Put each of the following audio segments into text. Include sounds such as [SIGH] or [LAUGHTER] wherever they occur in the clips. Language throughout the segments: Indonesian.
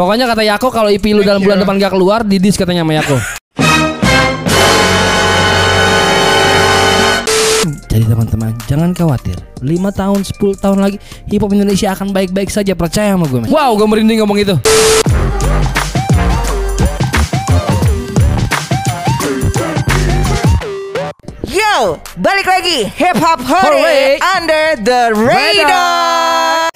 Pokoknya kata Yako kalau IP lu dalam bulan you. depan gak keluar, didis katanya sama Yako. Jadi teman-teman, jangan khawatir. 5 tahun, 10 tahun lagi hip hop Indonesia akan baik-baik saja, percaya sama gue. men. Wow, gue merinding ngomong itu. Yo, balik lagi Hip Hop Hore Hore. Under the Radar.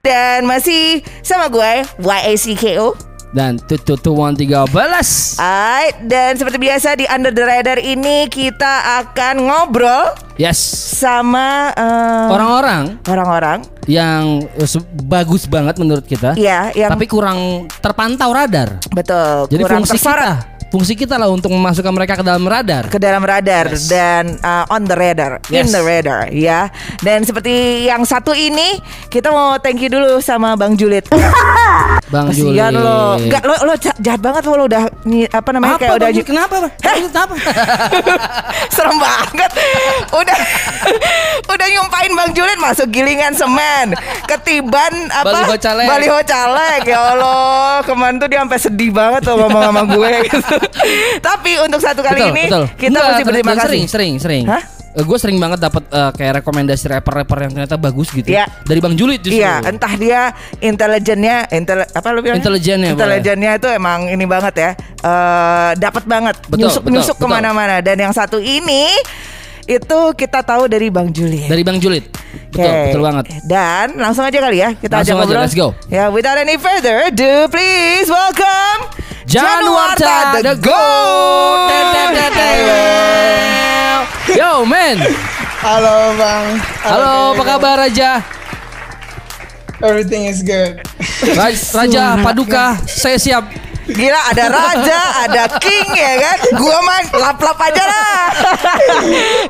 Dan masih sama gue YACKO Dan tutu one tiga belas. Alright, dan seperti biasa di Under the Radar ini kita akan ngobrol Yes. sama Orang-orang orang-orang yang bagus banget menurut kita, Iya, yang tapi kurang terpantau radar. betul Jadi kurang fungsi tersorot kita, fungsi kita lah untuk memasukkan mereka ke dalam radar. ke dalam radar Yes. dan uh, on the radar, in Yes. the radar ya. Dan seperti yang satu ini, kita mau thank you dulu sama Bang Julit. [LAUGHS] Bang Kasihan Juli. lo. Enggak lo lo ja- jahat banget lo, lo udah apa namanya Apa kayak udah Bang Juli? Kenapa Bang? Kenapa? [LAUGHS] Serem banget. Udah [LAUGHS] udah nyumpain Bang Julit masuk gilingan semen. Ketiban apa? Baliho caleg. Baliho caleg. Ya Allah, kemarin tuh dia sampai sedih banget tuh ngomong sama gue gitu. [LAUGHS] Tapi untuk satu kali betul, ini betul. kita Enggak, mesti berterima kasih. Sering, sering, sering. Hah? Gue sering banget dapat eh, kayak rekomendasi rapper-rapper yang ternyata bagus gitu Iya. dari Bang Julit justru. Iya, entah dia intelijennya, intel, apa lu bilang? Intelijennya, intelijennya itu emang ini banget ya, eh dapat banget, Betul, nyusuk betul, nyusuk betul. ke mana-mana. Dan yang satu ini itu kita tahu dari Bang Juli. Dari Bang Julit. Betul, Oke. betul banget. Dan langsung aja kali ya kita Langsung ajak aja, ngobrol. let's go. Ya, without any further ado, please welcome Januarta the Goat. Yo, man. Halo bang. Halo, apa kabar Raja? Everything is good. Raj- Raja Paduka, saya siap. Gila ada raja, ada king ya kan? Gua mah lap-lap aja lah.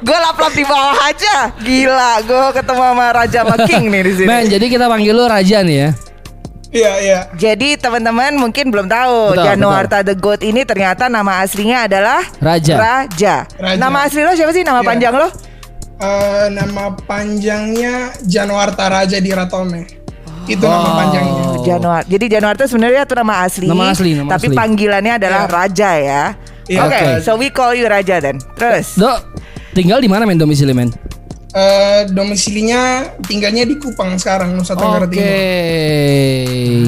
gua lap-lap di bawah aja. Gila, gua ketemu sama raja sama king nih di sini. Man, jadi kita panggil lu Raja nih ya. Iya iya. Jadi teman-teman mungkin belum tahu Betul, Januarta the Goat ini ternyata nama aslinya adalah Raja. Raja. Raja. Nama asli lo siapa sih? Nama Iya. panjang lo? Eh, nama panjangnya Januarta Raja di Ratome. Itu nama Oh. panjangnya. Januar. Jadi Januarta sebenarnya itu nama asli. Nama asli, nama tapi asli. panggilannya adalah Iya. Raja ya. Iya, Oke, Oke. so we call you Raja then. Terus. Dok, tinggal di mana men domisili men? Eh, domisilinya tinggalnya di Kupang sekarang Nusa Tenggara Oke. Timur.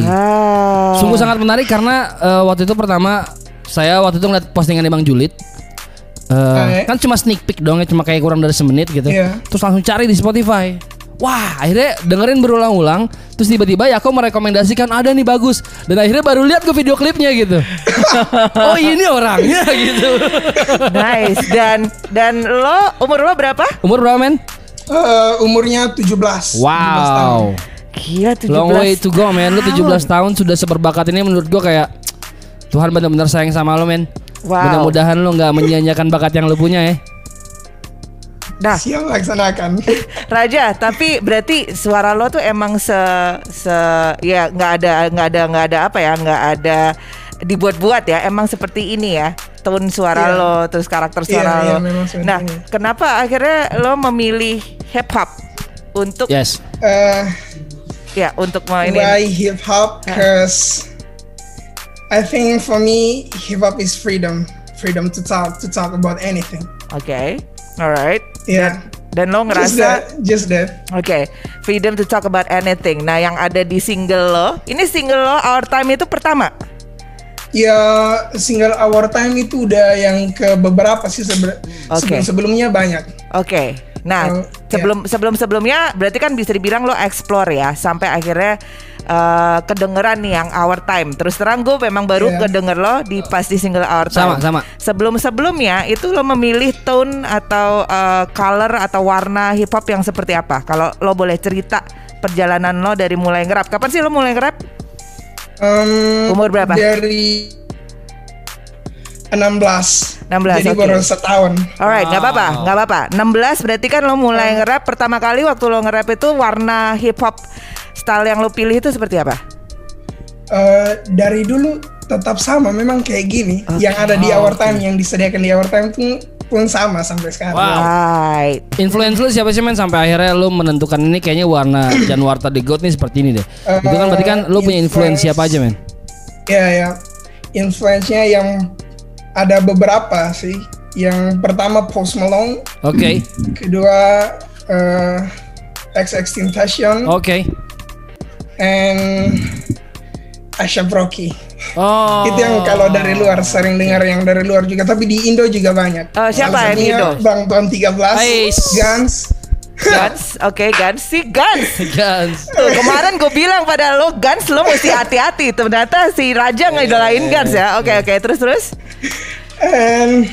Ah. Sungguh sangat menarik karena eh, waktu itu pertama saya waktu itu ngeliat postingan Bang Julit. Eh, Oke. kan cuma sneak peek dong ya cuma kayak kurang dari semenit gitu. Iya. Terus langsung cari di Spotify. Wah, akhirnya dengerin berulang-ulang, terus tiba-tiba ya aku merekomendasikan ada nih bagus. Dan akhirnya baru lihat ke video klipnya gitu. [LAUGHS] oh, ini orangnya [LAUGHS] gitu. Nice. Dan dan lo umur lo berapa? Umur berapa men? Eh, umurnya 17. 17 tahun. Wow. Gila 17 Long way to go men. Lu 17 tahun sudah seberbakat ini menurut gua kayak Tuhan benar-benar sayang sama lu men. Wow. Mudah-mudahan lu nggak menyia-nyiakan bakat yang lu punya ya. Nah, Siap laksanakan. [LAUGHS] Raja, tapi berarti suara lo tuh emang se se ya nggak ada nggak ada nggak ada apa ya nggak ada dibuat-buat ya emang seperti ini ya tone suara Iya. lo terus karakter suara iya, lo. seperti nah, ini. kenapa akhirnya lo memilih hip hop untuk Yes. Eh, ya untuk mau ini? why hip hop? Cause I think for me hip hop is freedom, freedom to talk, to talk about anything. Oke, alright. Yeah. Dan lo Just ngerasa that, just that. Oke, freedom to talk about anything. Nah, yang ada di single lo, ini single lo Our Time itu pertama. Ya single Our Time itu udah yang ke beberapa sih sebe- Oke. sebelum sebelumnya banyak. Oke. Nah, Oh, sebelum sebelum sebelumnya berarti kan bisa dibilang lo explore ya sampai akhirnya eh, kedengeran nih yang Our Time. Terus terang gue memang baru Iya. kedenger lo di pas di single Our Sama, Time. sama. Sebelum sebelumnya itu lo memilih tone atau eh, color atau warna hip hop yang seperti apa? Kalau lo boleh cerita perjalanan lo dari mulai ngerap. Kapan sih lo mulai ngerap? Em, Umur berapa? Dari 16. 16, Jadi oke. baru setahun. Alright, nggak Wow. apa-apa, nggak apa-apa. 16 berarti kan lo mulai nge-rap pertama kali waktu lo nge-rap itu warna hip hop style yang lo pilih itu seperti apa? Eh, dari dulu tetap sama memang kayak gini. Oke. Yang ada di Our Time yang disediakan di Our Time tuh pun sama sampai sekarang. Wow. Right. Influence lu siapa sih men sampai akhirnya lu menentukan ini kayaknya warna Januarta The Goat nih seperti ini deh. Itu kan berarti kan lu punya influence siapa aja men? Ya ya, influence-nya yang ada beberapa sih. Yang pertama Post Malone, Oke. kedua eh XX Tentacion, Oke. And Asha Rocky. Oh. Itu yang kalau dari luar sering dengar yang dari luar juga, tapi di Indo juga banyak. Oh, siapa yang di Indo? Bang Tuan 13, Ais. Guns. Guns, oke Guns, si Guns. Guns. [LAUGHS] Tuh, kemarin gue bilang pada lo Guns lo mesti hati-hati. Ternyata si Raja ngidolain Guns ya. Oke oke terus terus. and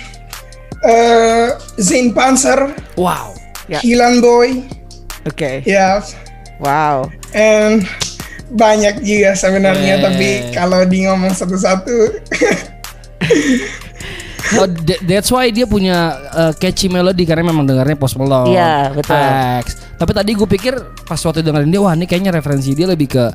uh, Zane Panzer, Wow. Ya. Kilan Boy, Oke. ya, Wow. and banyak juga sebenarnya. Eh. Tapi kalau di ngomong satu-satu, [LAUGHS] Oh, tha- that's why dia punya uh, catchy melody karena memang dengarnya Post Malone. Iya, betul. X. Tapi tadi gue pikir pas waktu dengerin dia wah ini kayaknya referensi dia lebih ke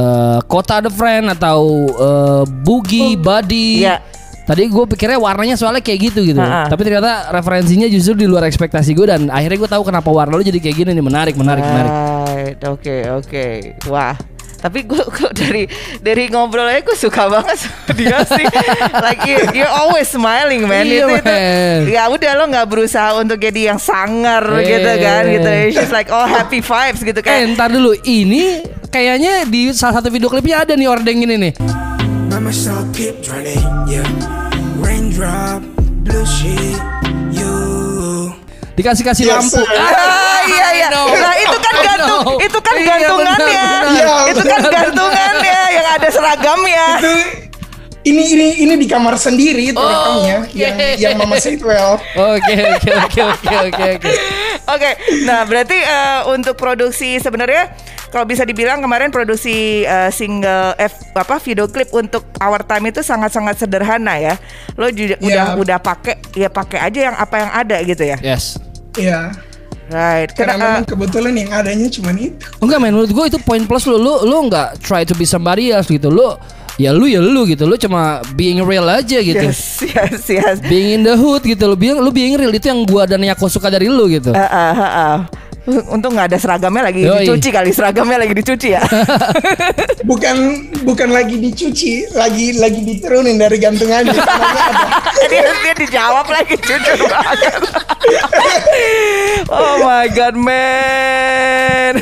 uh, Kota the Friend atau uh, Boogie, Buddy. Iya. Tadi gue pikirnya warnanya soalnya kayak gitu gitu. Ha-ha. Tapi ternyata referensinya justru di luar ekspektasi gue dan akhirnya gue tahu kenapa warna lu jadi kayak gini nih menarik menarik menarik. Right. Oke oke. Wah. Tapi gue kok [LAUGHS] dari dari ngobrol aja gue suka banget sama dia sih. [LAUGHS] like you, you're always smiling man. Iya, itu, itu man. ya udah lo nggak berusaha untuk jadi yang sangar Eh. gitu kan gitu. She's like all happy vibes gitu Eh kan. ntar dulu ini kayaknya di salah satu video klipnya ada nih ordeng ini nih. Mama keep running, yeah. Raindrop, blue sheet, you. Dikasih kasih Yes, lampu. [LAUGHS] Ah, iya iya. Nah itu kan gantung, itu kan Iya, gantungannya. benar, benar. Iya, itu kan gantungannya yang ada seragamnya. itu ini ini ini di kamar sendiri itu rekamnya oke. yang yang Mama Saitwell. Oke oke oke oke oke oke. Oke, nah berarti eh, untuk produksi sebenarnya kalau bisa dibilang kemarin produksi eh, single F apa video klip untuk Our Time itu sangat-sangat sederhana ya. Lo juga Iya. udah udah pakai ya pakai aja yang apa yang ada gitu ya. Yes. Iya. Right. Karena Kena- memang kebetulan yang adanya cuma itu. Enggak men menurut gue itu poin plus lu lu lu nggak try to be somebody else gitu lu ya lu ya lu gitu lu cuma being real aja gitu yes, yes, yes. being in the hood gitu lu being lu being real itu yang gua dan Yako suka dari lu gitu Ah, ah, ah, ah. Untung nggak ada seragamnya lagi Yoi. dicuci kali seragamnya lagi dicuci ya. [LAUGHS] Bukan bukan lagi dicuci, lagi lagi diturunin dari gantungannya. [LAUGHS] Dia, dia dijawab lagi jujur banget. oh my god man.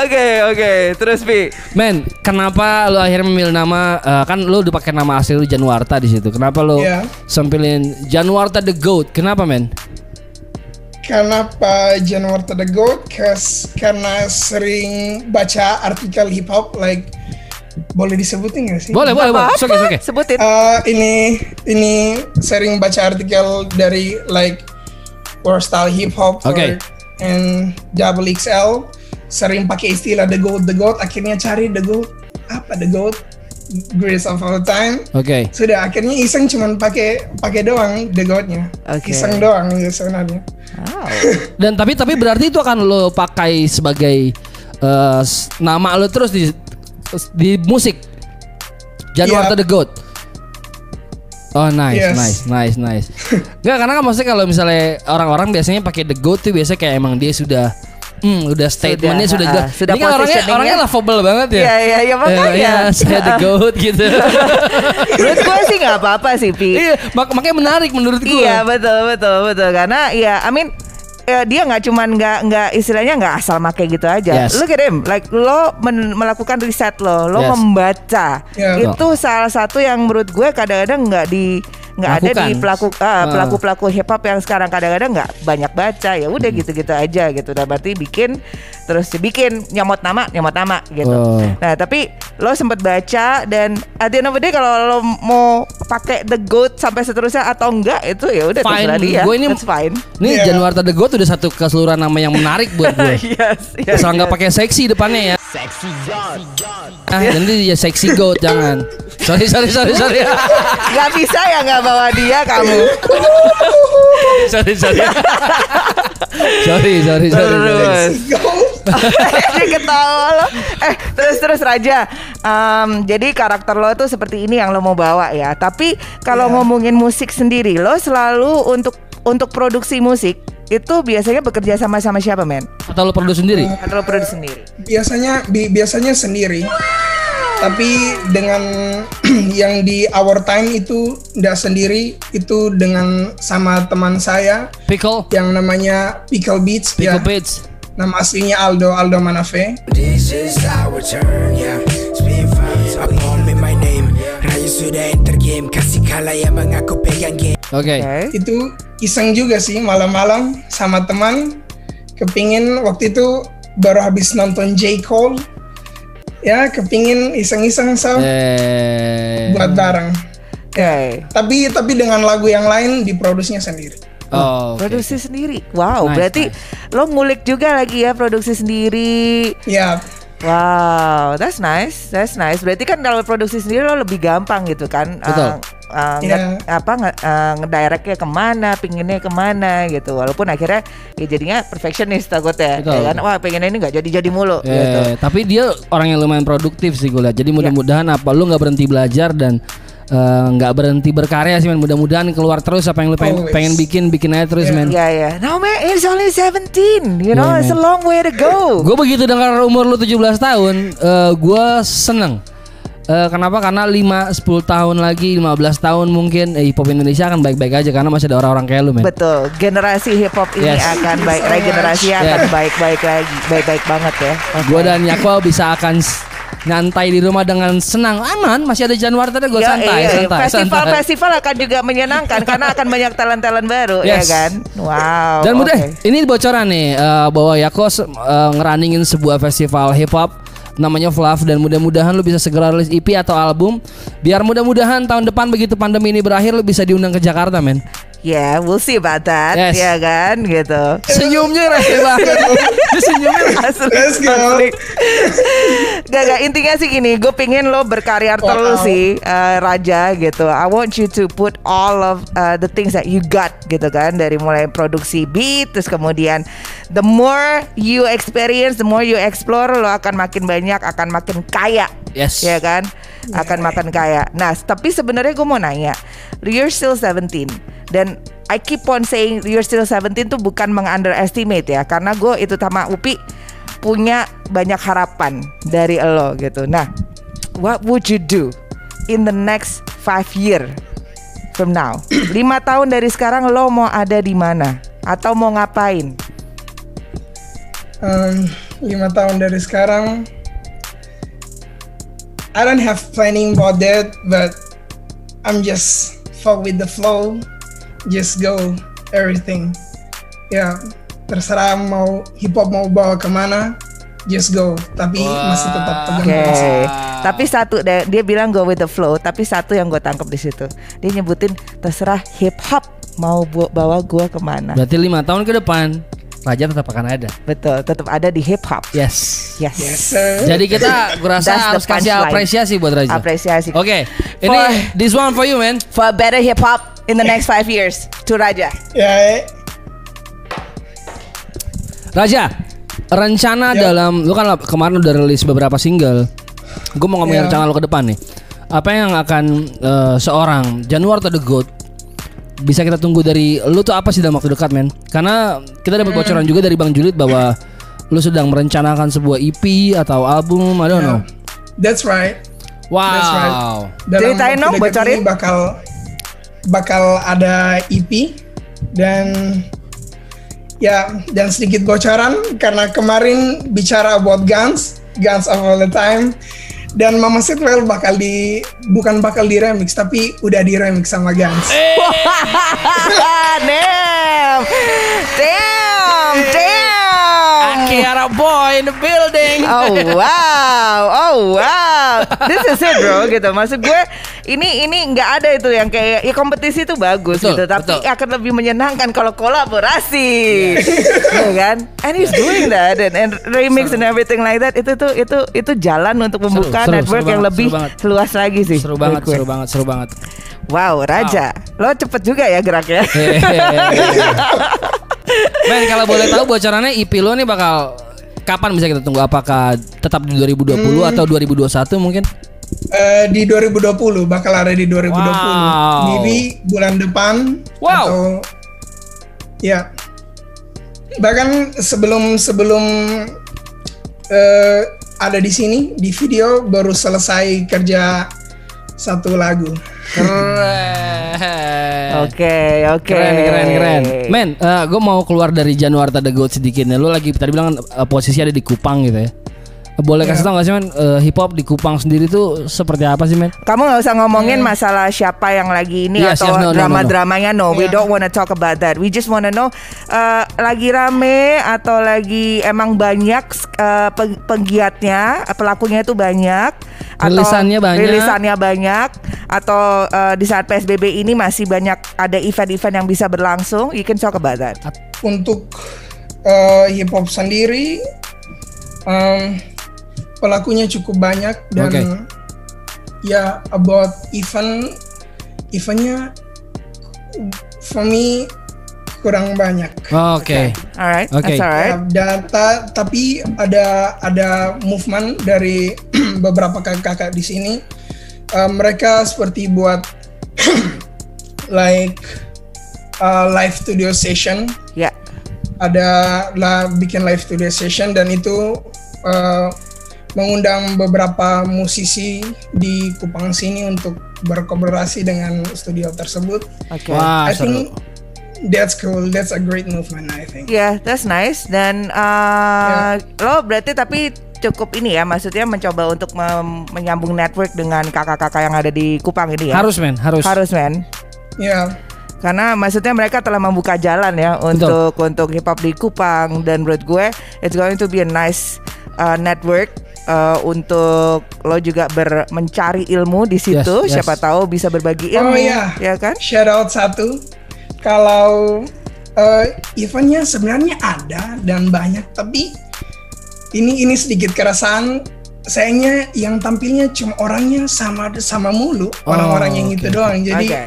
Oke oke terus Pi. men kenapa lu akhirnya memilih nama eh, kan lu udah pakai nama asli lu Januarta di situ kenapa lu Iya. sempilin Januarta the Goat kenapa men Kenapa Januarta the Goat? Cause, karena sering baca artikel hip hop like boleh disebutin gak sih? boleh boleh boleh oke oke Sebutin. Eh, ini ini sering baca artikel dari like or style hip hop Oke. or and double XL sering pakai istilah the goat the goat akhirnya cari the goat apa the goat greatest of all time oke sudah akhirnya iseng cuman pakai pakai doang the goatnya Oke. iseng doang ya sebenarnya Wow. [LAUGHS] Dan tapi tapi berarti itu akan lo pakai sebagai s- nama lo terus di di musik. Januarta Iya. the Goat. Oh nice, Yes. nice, nice, nice. [LAUGHS] Enggak karena kan maksudnya kalau misalnya orang-orang biasanya pakai the goat tuh biasanya kayak emang dia sudah Hmm, udah statementnya sudah, ah, jelas. sudah Ini kan orangnya orangnya lovable banget ya. Iya, iya, iya, makanya. Eh, iya, saya the goat gitu. [LAUGHS] menurut gue sih nggak apa-apa sih Pi. iya, mak- makanya menarik menurut gue. Iya betul betul betul karena ya I mean ya, dia nggak cuman nggak nggak istilahnya nggak asal make gitu aja. Yes. At him, like lo men- melakukan riset lo, lo Yes. membaca. Ya. Itu salah satu yang menurut gue kadang-kadang nggak di nggak ada di pelaku ah, Ah. pelaku pelaku hip hop yang sekarang kadang-kadang nggak banyak baca ya udah gitu-gitu aja gitu. Dan berarti bikin terus bikin nyamot nama nyamot nama gitu. Oh. Nah tapi lo sempet baca dan at the end of the day kalau lo mau pakai the goat sampai seterusnya atau enggak itu ya udah Fine. terserah dia. Gue ini That's fine. Nih Iya. Januarta the Goat udah satu keseluruhan nama yang menarik buat gue. [LAUGHS] yes, yes, Asal nggak yes. pakai seksi depannya ya. Seksi God. Ah, jadi dia seksi goat [LAUGHS] jangan. Sorry sorry sorry sorry. [LAUGHS] Nggak bisa ya nggak bawa dia kamu. [LAUGHS] sorry sorry. sorry sorry sorry. Terus. Dia ketawa lo. Eh terus terus Raja. Em, jadi karakter lo tuh seperti ini yang lo mau bawa ya. Tapi kalau Iya. ngomongin musik sendiri lo selalu untuk untuk produksi musik itu biasanya bekerja sama sama siapa men? Atau lo produksi sendiri? Atau lo produksi sendiri? biasanya bi- biasanya sendiri tapi dengan [CLEARS THROAT] yang di our time itu tidak sendiri itu dengan sama teman saya Pickle, yang namanya Pickle Beats Pickle ya Beats. nama aslinya Aldo Aldo Manafe This is our turn, yeah. Spin fans, upon me my name. Rayu sudah enter game, kasih kalah yang mengaku pegang game. Oke. Oke. itu iseng juga sih malam-malam sama teman kepingin waktu itu baru habis nonton J Cole ya kepingin iseng-iseng so Eh. buat bareng Oke. tapi tapi dengan lagu yang lain diproduksinya sendiri Oh, oke. Produksi sendiri. Wow, Nice, berarti lo ngulik juga lagi ya produksi sendiri. ya Wow, that's nice, that's nice. Berarti kan kalau produksi sendiri lo lebih gampang gitu kan? Betul. Uh, uh, nge- apa nge, uh, ngedirectnya ke mana, pinginnya ke mana gitu. Walaupun akhirnya ya jadinya perfectionist takutnya, Betul. ya kan? Wah pengennya ini nggak jadi-jadi mulu. Eh, gitu. tapi dia orang yang lumayan produktif sih gue lihat. Jadi mudah-mudahan apa lu nggak berhenti belajar dan eh, nggak berhenti berkarya sih men. Mudah-mudahan keluar terus apa yang lu pengen, Always. pengen bikin bikin aja terus men. Iya ya. No man, it's only 17. You know, Yeah, it's a long way to go. Gue begitu dengar umur lu 17 tahun, eh gue seneng. Eh, kenapa? Karena 5 10 tahun lagi, 15 tahun mungkin eh, hip hop Indonesia akan baik-baik aja karena masih ada orang-orang kayak lu men. Betul, generasi hip hop ini Yes. akan baik, so regenerasi much. akan Yeah. baik-baik lagi, baik-baik banget ya. Oke. Gue dan Yako bisa akan nyantai di rumah dengan senang aman masih ada Januari tadi gue Ya, santai, iya, santai festival santai. festival akan juga menyenangkan karena akan banyak talent-talent baru ya Yes. kan. Wow. Dan mudah, oke. ini bocoran nih eh, bahwa Yako eh, ngeruningin sebuah festival hip hop namanya Fluff dan mudah-mudahan lu bisa segera rilis EP atau album biar mudah-mudahan tahun depan begitu pandemi ini berakhir lu bisa diundang ke Jakarta men. Ya, we'll see about that, Yes. ya kan, gitu. Senyumnya rese banget. Dia senyumnya Asli, Let's go. asli. Gak, gak, intinya sih gini Gue pingin lo berkarya terus Wow. sih eh, Raja gitu I want you to put all of uh, the things that you got gitu kan Dari mulai produksi beat Terus kemudian The more you experience The more you explore Lo akan makin banyak Akan makin kaya Yes. Ya kan Akan makin kaya Nah tapi sebenarnya gue mau nanya You're still 17 Dan I keep on saying You're still 17 tuh bukan meng-underestimate ya Karena gue itu sama Upi punya banyak harapan dari lo gitu. Nah, what would you do in the next five year from now? [CLEARS THROAT] Lima tahun dari sekarang lo mau ada di mana atau mau ngapain? Um, lima tahun dari sekarang I don't have planning about that but I'm just fuck with the flow just go everything ya terserah mau hip hop mau bawa ke mana just go tapi masih tetap pegang Oke, konsep. tapi satu deh, dia bilang go with the flow. Tapi satu yang gue tangkap di situ, dia nyebutin terserah hip hop mau bawa gue ke mana. Berarti lima tahun ke depan Raja tetap akan ada. Betul, tetap ada di hip hop. Yes. Yes. yes sir Jadi kita rasa the harus kasih apresiasi buat Raja. Apresiasi. Oke, ini For- this one for you man. For a better hip hop in the next five years, to Raja. ya eh. Raja, rencana Ya. dalam lu kan kemarin udah rilis beberapa single. Gue mau ngomongin Ya. rencana lu ke depan nih. Apa yang akan eh, seorang Januar atau The Goat bisa kita tunggu dari lu tuh apa sih dalam waktu dekat men? Karena kita dapat Hmm. bocoran juga dari Bang Julid bahwa lu sedang merencanakan sebuah EP atau album, I don't know. that's right Wow. That's right. dalam Ceritain waktu dong, dekat bocorin. ini bakal bakal ada EP dan ya dan sedikit bocoran karena kemarin bicara about guns guns of all the time dan Mama Sitwell bakal di bukan bakal di remix tapi udah di remix sama Guns. damn, damn, damn. Akiara boy in the building. Oh wow, oh wow, this is it bro gitu. Maksud gue ini ini nggak ada itu yang kayak ya kompetisi itu bagus Betul, gitu, tapi betul. akan lebih menyenangkan kalau kolaborasi, [LAUGHS] ya kan? And he's doing that and, and remix and everything like that. Itu tuh itu itu jalan untuk membuka seru, network seru yang banget, lebih seru luas lagi sih. Seru banget, seru banget, seru banget. Wow, Raja, lo cepet juga ya geraknya. [LAUGHS] Men kalau boleh tahu bocorannya EP lo nih bakal kapan bisa kita tunggu? Apakah tetap di 2020 Hmm. atau 2021 mungkin? Eh, di 2020 bakal ada di 2020. Wow. Maybe bulan depan Wow. atau Ya. Bahkan sebelum sebelum eh, ada di sini di video baru selesai kerja satu lagu. Keren. Oke, oke. Keren, keren, keren. Men, gue mau keluar dari Januarta The Goat sedikit nih. Lu lagi tadi bilang eh, posisi ada di Kupang gitu ya. Boleh kasih tau gak sih men eh, hip hop di Kupang sendiri tuh seperti apa sih men? Kamu nggak usah ngomongin masalah siapa yang lagi ini Yes, atau yes, no, no, no, no. drama-dramanya. No, we Yeah. don't wanna talk about that. We just wanna know uh, lagi rame atau lagi emang banyak uh, peng- penggiatnya, uh, pelakunya itu banyak. atau Rilisannya banyak. Rilisannya banyak atau uh, di saat PSBB ini masih banyak ada event-event yang bisa berlangsung. You can talk about that. Untuk eh, hip hop sendiri em, pelakunya cukup banyak dan Oke. ya about event eventnya for me kurang banyak. Oke. Alright, Oke. that's alright. Ya, dan ta- tapi ada ada movement dari [CLEARS THROAT] beberapa kakak-kakak di sini. Uh, mereka seperti buat [CLEARS THROAT] like uh, live studio session. Ya. Ada lah bikin live studio session dan itu uh, mengundang beberapa musisi di Kupang sini untuk berkolaborasi dengan studio tersebut. Oke. Wah, I seru. think that's cool. That's a great movement. I think. Ya, that's nice. Dan uh, lo berarti tapi cukup ini ya, maksudnya mencoba untuk mem- menyambung network dengan kakak-kakak yang ada di Kupang ini ya. Harus men, harus. harus men. Ya. Karena maksudnya mereka telah membuka jalan ya untuk untuk hip hop di Kupang dan menurut gue it's going to be a nice uh, network uh, untuk lo juga ber mencari ilmu di situ. Yes, yes. Siapa tahu bisa berbagi Oh, ilmu, iya. ya kan? shout out satu kalau eh, eventnya sebenarnya ada dan banyak tapi ini ini sedikit keresahan sayangnya yang tampilnya cuma orangnya sama sama mulu Oh, orang-orang yang oke, itu doang jadi Oke.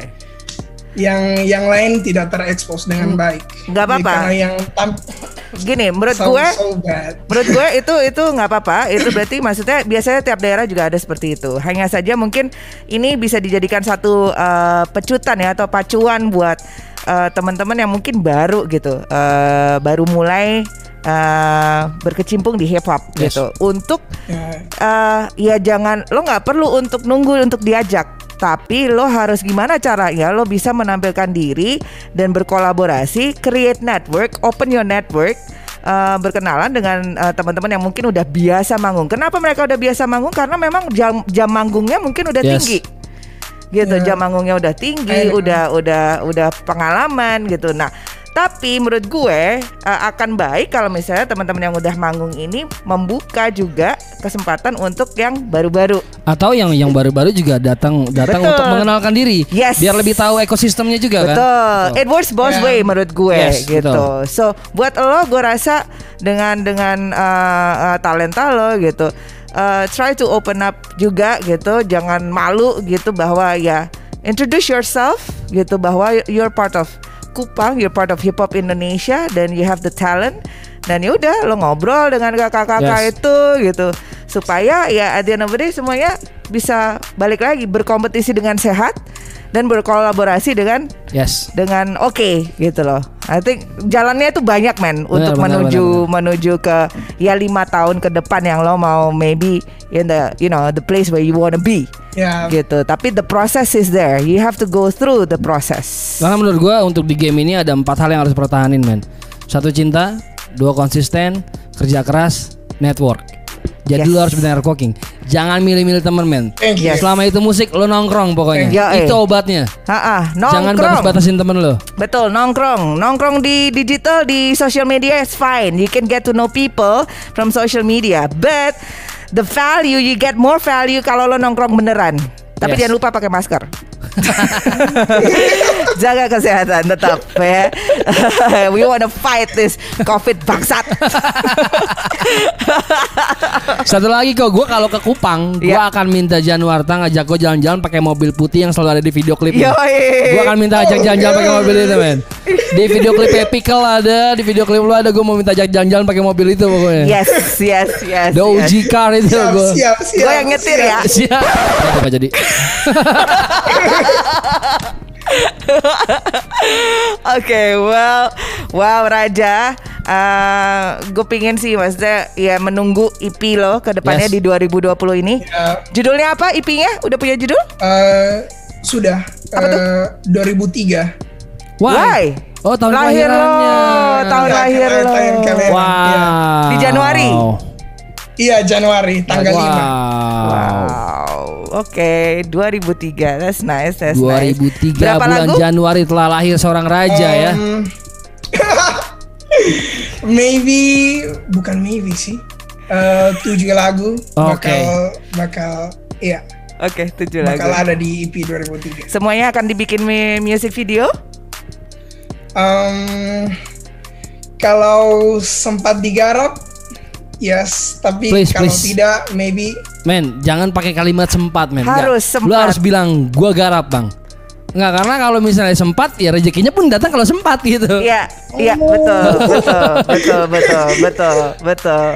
yang yang lain tidak terekspos dengan baik Hmm. Nggak Jadi apa-apa. karena yang tam [LAUGHS] Gini, menurut so, gue so bad Menurut gue itu itu nggak apa-apa. Itu berarti maksudnya biasanya tiap daerah juga ada seperti itu. Hanya saja mungkin ini bisa dijadikan satu uh, pecutan ya atau pacuan buat uh, teman-teman yang mungkin baru gitu, uh, baru mulai uh, berkecimpung di hip hop Yes. gitu. Untuk uh, ya jangan lo nggak perlu untuk nunggu untuk diajak tapi lo harus gimana caranya lo bisa menampilkan diri dan berkolaborasi create network open your network uh, berkenalan dengan uh, teman-teman yang mungkin udah biasa manggung. Kenapa mereka udah biasa manggung? Karena memang jam jam manggungnya mungkin udah Yes. tinggi. Gitu Ya. jam manggungnya udah tinggi udah udah udah pengalaman gitu. Nah tapi menurut gue uh, akan baik kalau misalnya teman-teman yang udah manggung ini membuka juga kesempatan untuk yang baru-baru Atau yang yang baru-baru juga datang datang Betul. untuk mengenalkan diri. Yes. Biar lebih tahu ekosistemnya juga kan. Betul. It works both Ya. way menurut gue Yes, gitu. betul. So buat lo gue rasa dengan dengan uh, uh, talenta lo gitu, uh, try to open up juga gitu. Jangan malu gitu bahwa ya introduce yourself gitu bahwa you're part of Kupang, you're part of hip hop Indonesia dan you have the talent. Dan ya udah lo ngobrol dengan kakak-kakak Yes. itu gitu supaya ya at the end of the day semuanya bisa balik lagi berkompetisi dengan sehat dan berkolaborasi dengan Yes. dengan oke gitu loh. I think jalannya itu banyak men untuk benar, menuju benar, menuju ke ya lima tahun ke depan yang lo mau maybe in the you know the place where you wanna be ya gitu. Tapi the process is there. You have to go through the process. Karena menurut gua untuk di game ini ada empat hal yang harus pertahanin men. Satu cinta, dua konsisten, kerja keras, network. Jadi Yes. lu harus benar networking. Jangan milih-milih temen men. You. Selama itu musik lo nongkrong pokoknya. Ya, eh. Itu obatnya. Jangan nongkrong. batas-batasin temen lo. Betul, nongkrong. Nongkrong di digital, di social media is fine. You can get to know people from social media. But the value, you get more value kalau lo nongkrong beneran. Tapi Yes. jangan lupa pakai masker. [LAUGHS] Jaga kesehatan tetap ya. [LAUGHS] We wanna fight this COVID bangsat. [LAUGHS] Satu lagi kok gue kalau ke Kupang, gue Iya. akan minta Januarta ngajak gue jalan-jalan pakai mobil putih yang selalu ada di video klipnya. Yoi. Gue akan minta ajak jalan-jalan pakai mobil itu men. Di video klip Pickle ada, di video klip lu ada, gue mau minta ajak jalan-jalan pakai mobil itu pokoknya. Yes, yes, yes. The yes. OG car itu siap gue. siap siap Gue yang nyetir siap. ya. Siap. Apa jadi? [LAUGHS] [LAUGHS] Oke, well, wow Raja, gue pingin sih maksudnya ya menunggu EP lo ke depannya Yes. di 2020 ini. Ya, Judulnya apa EP-nya? Udah punya judul? eh, sudah eh, 2003. Why? Oh tahun lahir lo, tahun Ya, lahir kalian- lo. kalian- kalian. Wow. Di Januari? Iya Januari tanggal 5. Wow. Oke, 2003, that's nice, that's nice. 2003 Berapa bulan lagu? Januari telah lahir seorang raja ya. Um, [LAUGHS] maybe bukan maybe sih. Eh, tujuh lagu Oke. bakal bakal iya Oke, tujuh lagu. bakal ada di EP 2003. Semuanya akan dibikin music video? Um, kalau sempat digarap, yes. Tapi Please, kalau please. tidak, maybe Men, jangan pakai kalimat sempat, men. Harus Lu sempat. harus bilang gua garap, Bang. Enggak, karena kalau misalnya sempat ya rezekinya pun datang kalau sempat gitu. Iya, iya, betul, betul, betul, betul, betul, betul.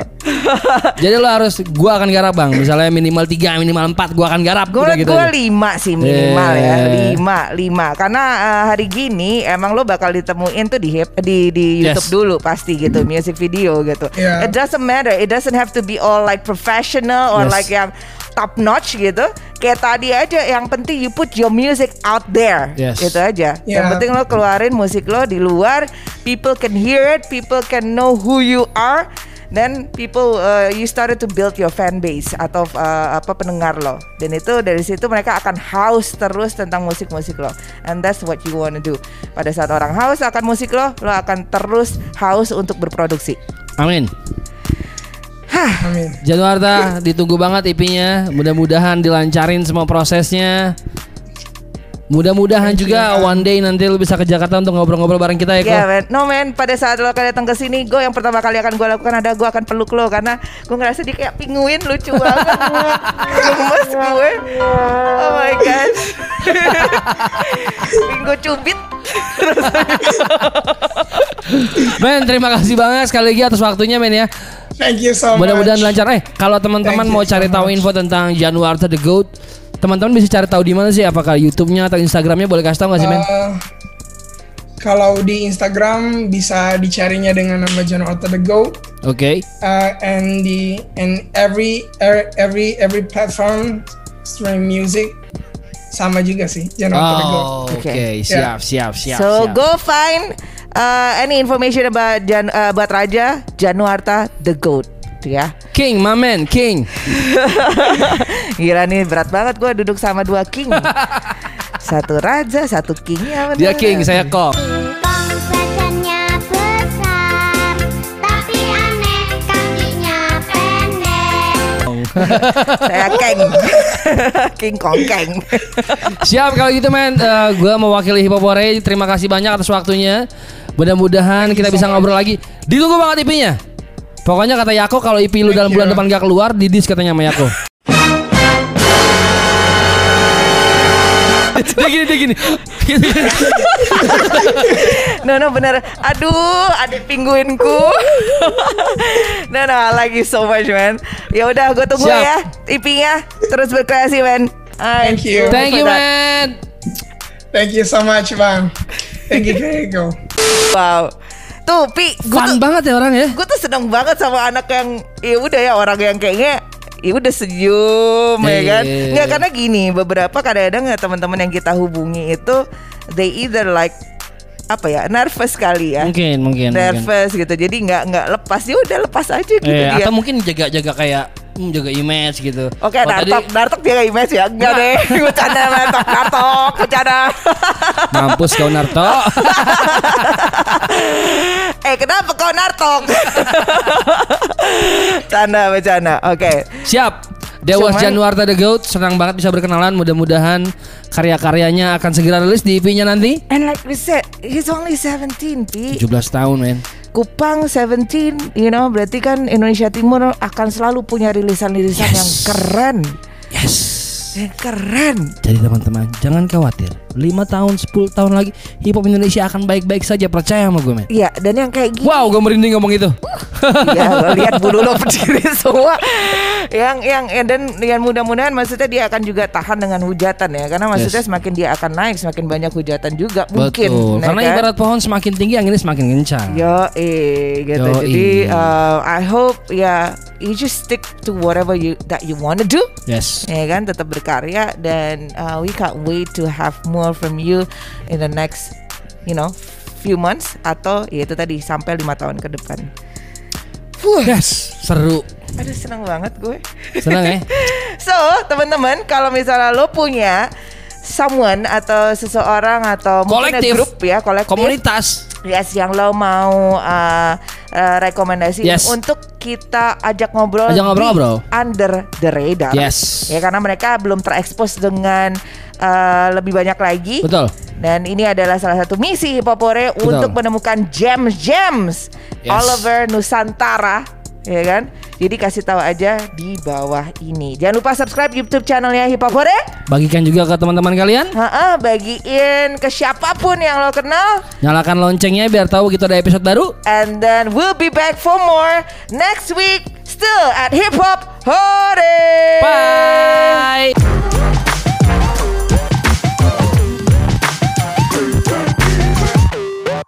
Jadi lo harus gua akan garap, Bang. Misalnya minimal 3, minimal 4 gua akan garap udah gitu. gue lima sih minimal ya, Yeah. lima, lima. Karena eh, hari gini emang lo bakal ditemuin tuh di hip- di di Yes. YouTube dulu pasti gitu, music video gitu. Yeah. It doesn't matter, it doesn't have to be all like professional or Yes. like yang top notch gitu. Kayak tadi aja, yang penting you put your music out there, Yes. gitu aja. Yang Yeah. penting lo keluarin musik lo di luar, people can hear it, people can know who you are. Then people uh, you started to build your fan base atau uh, apa pendengar lo. Dan itu dari situ mereka akan haus terus tentang musik-musik lo. And that's what you wanna do. Pada saat orang haus akan musik lo, lo akan terus haus untuk berproduksi. Amin. Amin. Januarta ditunggu banget IP-nya. Mudah-mudahan dilancarin semua prosesnya. Mudah-mudahan juga one day nanti lu bisa ke Jakarta untuk ngobrol-ngobrol bareng kita ya, Ya, Ko. men. No man, pada saat lo akan datang ke sini, gue yang pertama kali akan gue lakukan ada gue akan peluk lo karena gue ngerasa dia kayak pinguin lucu banget, gemes gue. Oh my god, [LAUGHS] Pingu cubit. Men, terima kasih banget sekali lagi atas waktunya, men ya. Thank you so Mudah-mudahan much. lancar. Eh, kalau teman-teman mau so cari tahu much. info tentang Januarta the Goat, teman-teman bisa cari tahu di mana sih? Apakah YouTube-nya atau Instagram-nya boleh kasih tahu nggak sih, men? Eh, kalau di Instagram bisa dicarinya dengan nama John Otta the Goat. Oke. uh, and the and every er- every every platform stream music sama juga sih John Otta the Goat. Oh, oke, Oke. siap, siap, siap. so siap. go find uh, any information about Jan, uh, buat Raja Januarta the Goat, ya. King, my man, King. [LAUGHS] Gila nih berat banget gue duduk sama dua king. [LAUGHS] satu raja, satu king ya bener. Dia King, saya Kok. Singkong badannya besar, tapi aneh kakinya pendek. [LAUGHS] Saya keng. king kong keng. Siap kalau gitu men, Eh, gua mewakili Hipopore. Terima kasih banyak atas waktunya. Mudah-mudahan kita bisa ngobrol lagi. Ditunggu banget IP-nya. Pokoknya kata Yako kalau IP lu dalam bulan depan gak keluar, didis katanya sama Yako. [LAUGHS] dia gini, dia gini. [LAUGHS] No no bener Aduh adik pinguinku [LAUGHS] No no I like you so much man Ya udah gue tunggu Siap. ya IP-nya Terus berkreasi man Thank you. Thank you that. man. Thank you so much bang. Kak Eko. Wow Tuh Pi Gue Fun tuh, banget ya orang ya. gue tuh seneng banget sama anak yang Ya udah ya orang yang kayaknya Ya udah senyum ya kan Iya. Nggak karena gini Beberapa kadang-kadang ya teman-teman yang kita hubungi itu They either like apa ya nervous kali ya Mungkin, mungkin, mungkin. nervous gitu jadi nggak nggak lepas ya udah lepas aja gitu Eh, dia atau mungkin jaga-jaga kayak hmm, jaga image gitu. Oke, Oh, tadi- Dartok, Dartok dia gak image ya? Enggak deh, [LAUGHS] bercanda Dartok, Dartok, bercanda. Mampus kau Narto. [LAUGHS] eh, kenapa kau Nartok? [LAUGHS] Canda, bercanda. Oke. Siap. Dewas Cuman- Januarta The Goat senang banget bisa berkenalan. Mudah-mudahan karya-karyanya akan segera rilis di IP-nya nanti. And like we said, he's only 17, Pi. 17 tahun, men. Kupang 17, you know, berarti kan Indonesia Timur akan selalu punya rilisan-rilisan Yes. yang keren. Yes. Yang keren. Jadi teman-teman, jangan khawatir. 5 tahun 10 tahun lagi hip hop Indonesia akan baik-baik saja percaya sama gue men Iya, dan yang kayak gini Wow gue merinding ngomong itu ya [LAUGHS] lo lihat bulu lo berdiri semua yang yang ya, dan yang mudah-mudahan maksudnya dia akan juga tahan dengan hujatan ya karena maksudnya Yes. semakin dia akan naik semakin banyak hujatan juga mungkin Betul ya Karena kan? ibarat pohon semakin tinggi anginnya semakin kencang Yo, eh, gitu. Yoi. Jadi, uh, I hope ya you just stick to whatever you that you wanna do. Yes Ya kan, tetap berkarya dan uh, we can't wait to have more from you in the next, you know, few months atau ya itu tadi sampai lima tahun ke depan. Yes Seru Aduh seneng banget gue. Senang ya [LAUGHS] So teman-teman kalau misalnya lo punya someone atau seseorang atau mungkin Kolektif. grup ya kolektif Komunitas Yes, yang lo mau uh, uh, rekomendasi Yes. untuk kita ajak ngobrol, Ajak ngobrol-ngobrol. di under the radar. Yes. Ya karena mereka belum terekspos dengan uh, lebih banyak lagi. Betul Dan ini adalah salah satu misi Hipopore untuk menemukan gems-gems Yes. all over Nusantara, ya kan? Jadi kasih tahu aja di bawah ini. Jangan lupa subscribe YouTube channelnya Hipopore. Bagikan juga ke teman-teman kalian Ha bagiin ke siapa pun yang lo kenal. Nyalakan loncengnya biar tahu gitu ada episode baru And then we'll be back for more next week, still at Hip Hop Hore. Bye